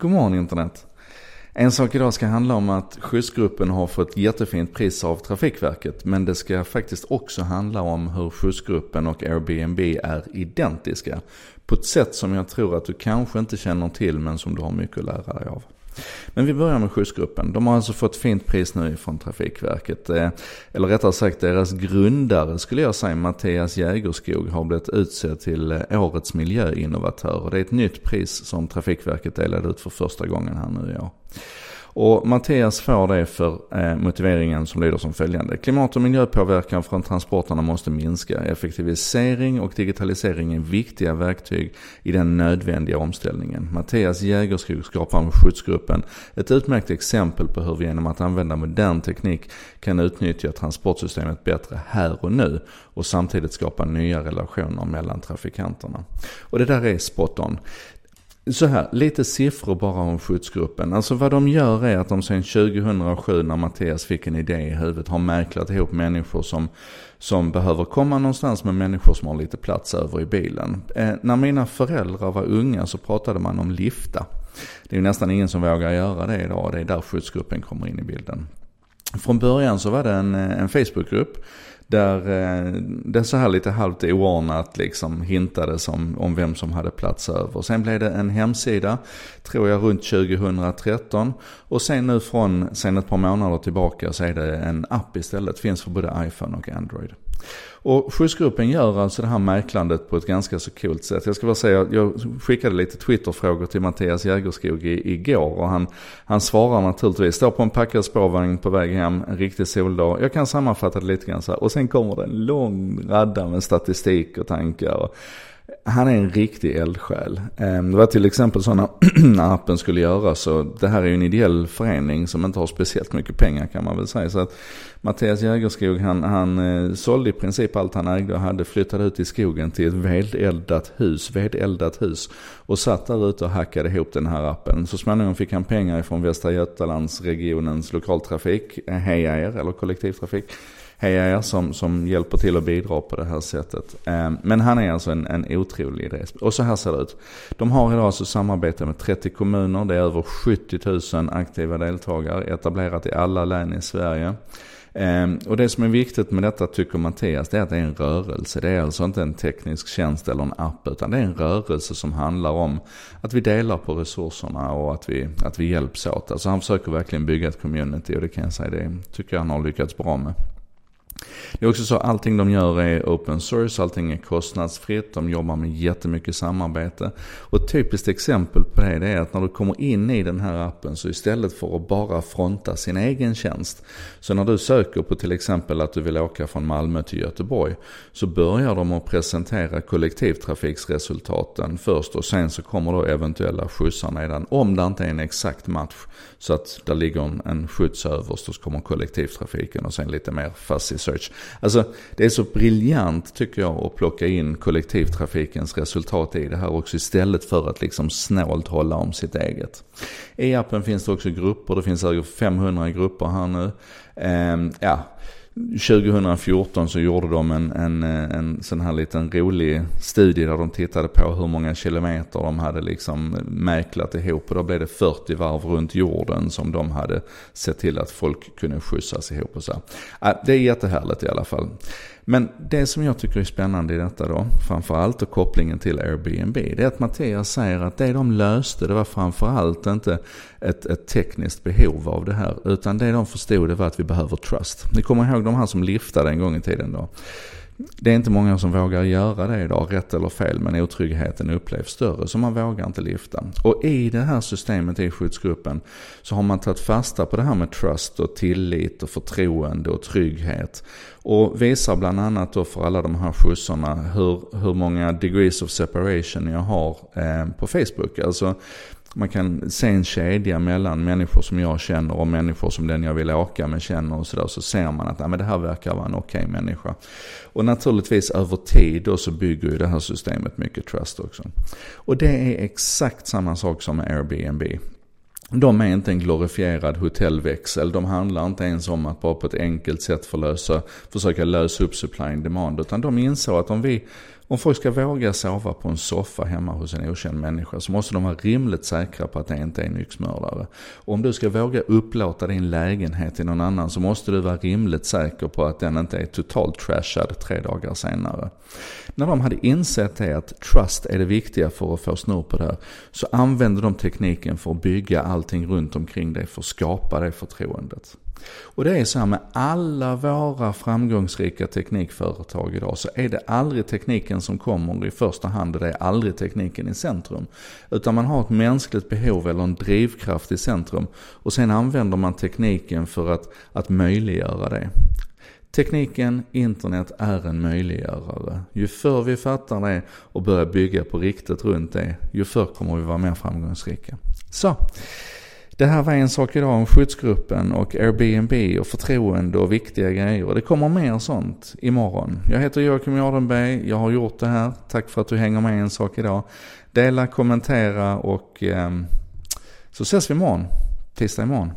God morgon internet. En sak idag ska handla om att skjutsgruppen har fått jättefint pris av Trafikverket. Men det ska faktiskt också handla om hur skjutsgruppen och Airbnb är identiska. På ett sätt som jag tror att du kanske inte känner till men som du har mycket att lära dig av. Men vi börjar med skjutsgruppen. De har alltså fått fint pris nu från Trafikverket. Eh, eller rättare sagt deras grundare skulle jag säga, Mattias Jägerskog, har blivit utsedd till eh, årets miljöinnovatör. Det är ett nytt pris som Trafikverket delade ut för första gången här nu i år. Och Mattias får det för eh, motiveringen som lyder som följande. Klimat och miljöpåverkan från transporterna måste minska. Effektivisering och digitalisering är viktiga verktyg i den nödvändiga omställningen. Mattias Jägerskog skapar med skjutsgruppen ett utmärkt exempel på hur vi genom att använda modern teknik kan utnyttja transportsystemet bättre här och nu och samtidigt skapa nya relationer mellan trafikanterna. Och det där är spot on. Så här, lite siffror bara om skjutsgruppen. Alltså vad de gör är att de sedan 2007 när Mattias fick en idé i huvudet har mäklat ihop människor som, som behöver komma någonstans med människor som har lite plats över i bilen. Eh, när mina föräldrar var unga så pratade man om lifta. Det är ju nästan ingen som vågar göra det idag och det är där skjutsgruppen kommer in i bilden. Från början så var det en, eh, en Facebookgrupp där eh, det så här lite halvt oordnat liksom hintades om, om vem som hade plats över. Sen blev det en hemsida, tror jag runt 2013. Och sen nu från, sen ett par månader tillbaka så är det en app istället. Finns för både iPhone och Android. Och skjutsgruppen gör alltså det här mäklandet på ett ganska så coolt sätt. Jag ska bara säga, jag skickade lite Twitterfrågor till Mattias Jägerskog igår och han, han svarar naturligtvis. Står på en packad spårvagn på väg hem, en riktig soldag. Jag kan sammanfatta det lite grann så här. Och sen kommer det en lång radda med statistik och tankar. Och han är en riktig eldsjäl. Ehm, det var till exempel så när appen skulle göras. Så det här är ju en ideell förening som inte har speciellt mycket pengar kan man väl säga. Så att Mattias Jägerskog han, han eh, sålde i princip allt han ägde och hade. Flyttat ut i skogen till ett vedeldat hus, vedeldat hus. Och satt där ute och hackade ihop den här appen. Så småningom fick han pengar från Västra Götalandsregionens lokaltrafik, eh, Heja Er, eller kollektivtrafik heja er som, som hjälper till att bidra på det här sättet. Ehm, men han är alltså en, en otrolig idé. Och så här ser det ut. De har idag alltså samarbete med 30 kommuner. Det är över 70 000 aktiva deltagare etablerat i alla län i Sverige. Ehm, och det som är viktigt med detta tycker Mattias, det är att det är en rörelse. Det är alltså inte en teknisk tjänst eller en app, utan det är en rörelse som handlar om att vi delar på resurserna och att vi, att vi hjälps åt. Alltså han försöker verkligen bygga ett community och det kan jag säga, det tycker jag han har lyckats bra med. Det är också så att allting de gör är open source, allting är kostnadsfritt, de jobbar med jättemycket samarbete. Och ett typiskt exempel på det, det är att när du kommer in i den här appen så istället för att bara fronta sin egen tjänst. Så när du söker på till exempel att du vill åka från Malmö till Göteborg. Så börjar de att presentera kollektivtrafiksresultaten först och sen så kommer då eventuella skjutsar nedan. Om det inte är en exakt match. Så att där ligger en, en skjuts överst och så kommer kollektivtrafiken och sen lite mer fuzzy search. Alltså det är så briljant tycker jag att plocka in kollektivtrafikens resultat i det här också istället för att liksom snålt hålla om sitt eget. I appen finns det också grupper, det finns över 500 grupper här nu. Ehm, ja, 2014 så gjorde de en, en, en sån här liten rolig studie där de tittade på hur många kilometer de hade liksom mäklat ihop. Och då blev det 40 varv runt jorden som de hade sett till att folk kunde skjutsas ihop och så. Det är jättehärligt i alla fall. Men det som jag tycker är spännande i detta då, framförallt och kopplingen till Airbnb, det är att Mattias säger att det de löste, det var framförallt inte ett, ett tekniskt behov av det här, utan det de förstod det var att vi behöver trust. Ni kommer ihåg de här som liftade en gång i tiden då? Det är inte många som vågar göra det idag, rätt eller fel, men otryggheten upplevs större så man vågar inte lyfta. Och i det här systemet i skyddsgruppen så har man tagit fasta på det här med trust och tillit och förtroende och trygghet. Och visar bland annat då för alla de här skjutsarna hur, hur många degrees of separation jag har eh, på Facebook. Alltså man kan se en kedja mellan människor som jag känner och människor som den jag vill åka med känner och sådär. Så ser man att ja, men det här verkar vara en okej okay människa. Och naturligtvis över tid då så bygger ju det här systemet mycket trust också. Och det är exakt samma sak som Airbnb. De är inte en glorifierad hotellväxel. De handlar inte ens om att bara på ett enkelt sätt förlösa, försöka lösa upp supply and demand. Utan de insåg att om vi om folk ska våga sova på en soffa hemma hos en okänd människa så måste de vara rimligt säkra på att det inte är en yxmördare. Och om du ska våga upplåta din lägenhet till någon annan så måste du vara rimligt säker på att den inte är totalt trashad tre dagar senare. När de hade insett det att trust är det viktiga för att få snurr på det här så använde de tekniken för att bygga allting runt omkring dig för att skapa det förtroendet. Och det är så här med alla våra framgångsrika teknikföretag idag så är det aldrig tekniken som kommer i första hand och det är aldrig tekniken i centrum. Utan man har ett mänskligt behov eller en drivkraft i centrum och sen använder man tekniken för att, att möjliggöra det. Tekniken, internet, är en möjliggörare. Ju förr vi fattar det och börjar bygga på riktigt runt det, ju förr kommer vi vara mer framgångsrika. Så. Det här var en sak idag om skyddsgruppen och Airbnb och förtroende och viktiga grejer. Det kommer mer sånt imorgon. Jag heter Joakim Jardenberg, jag har gjort det här. Tack för att du hänger med en sak idag. Dela, kommentera och eh, så ses vi imorgon. Tisdag imorgon.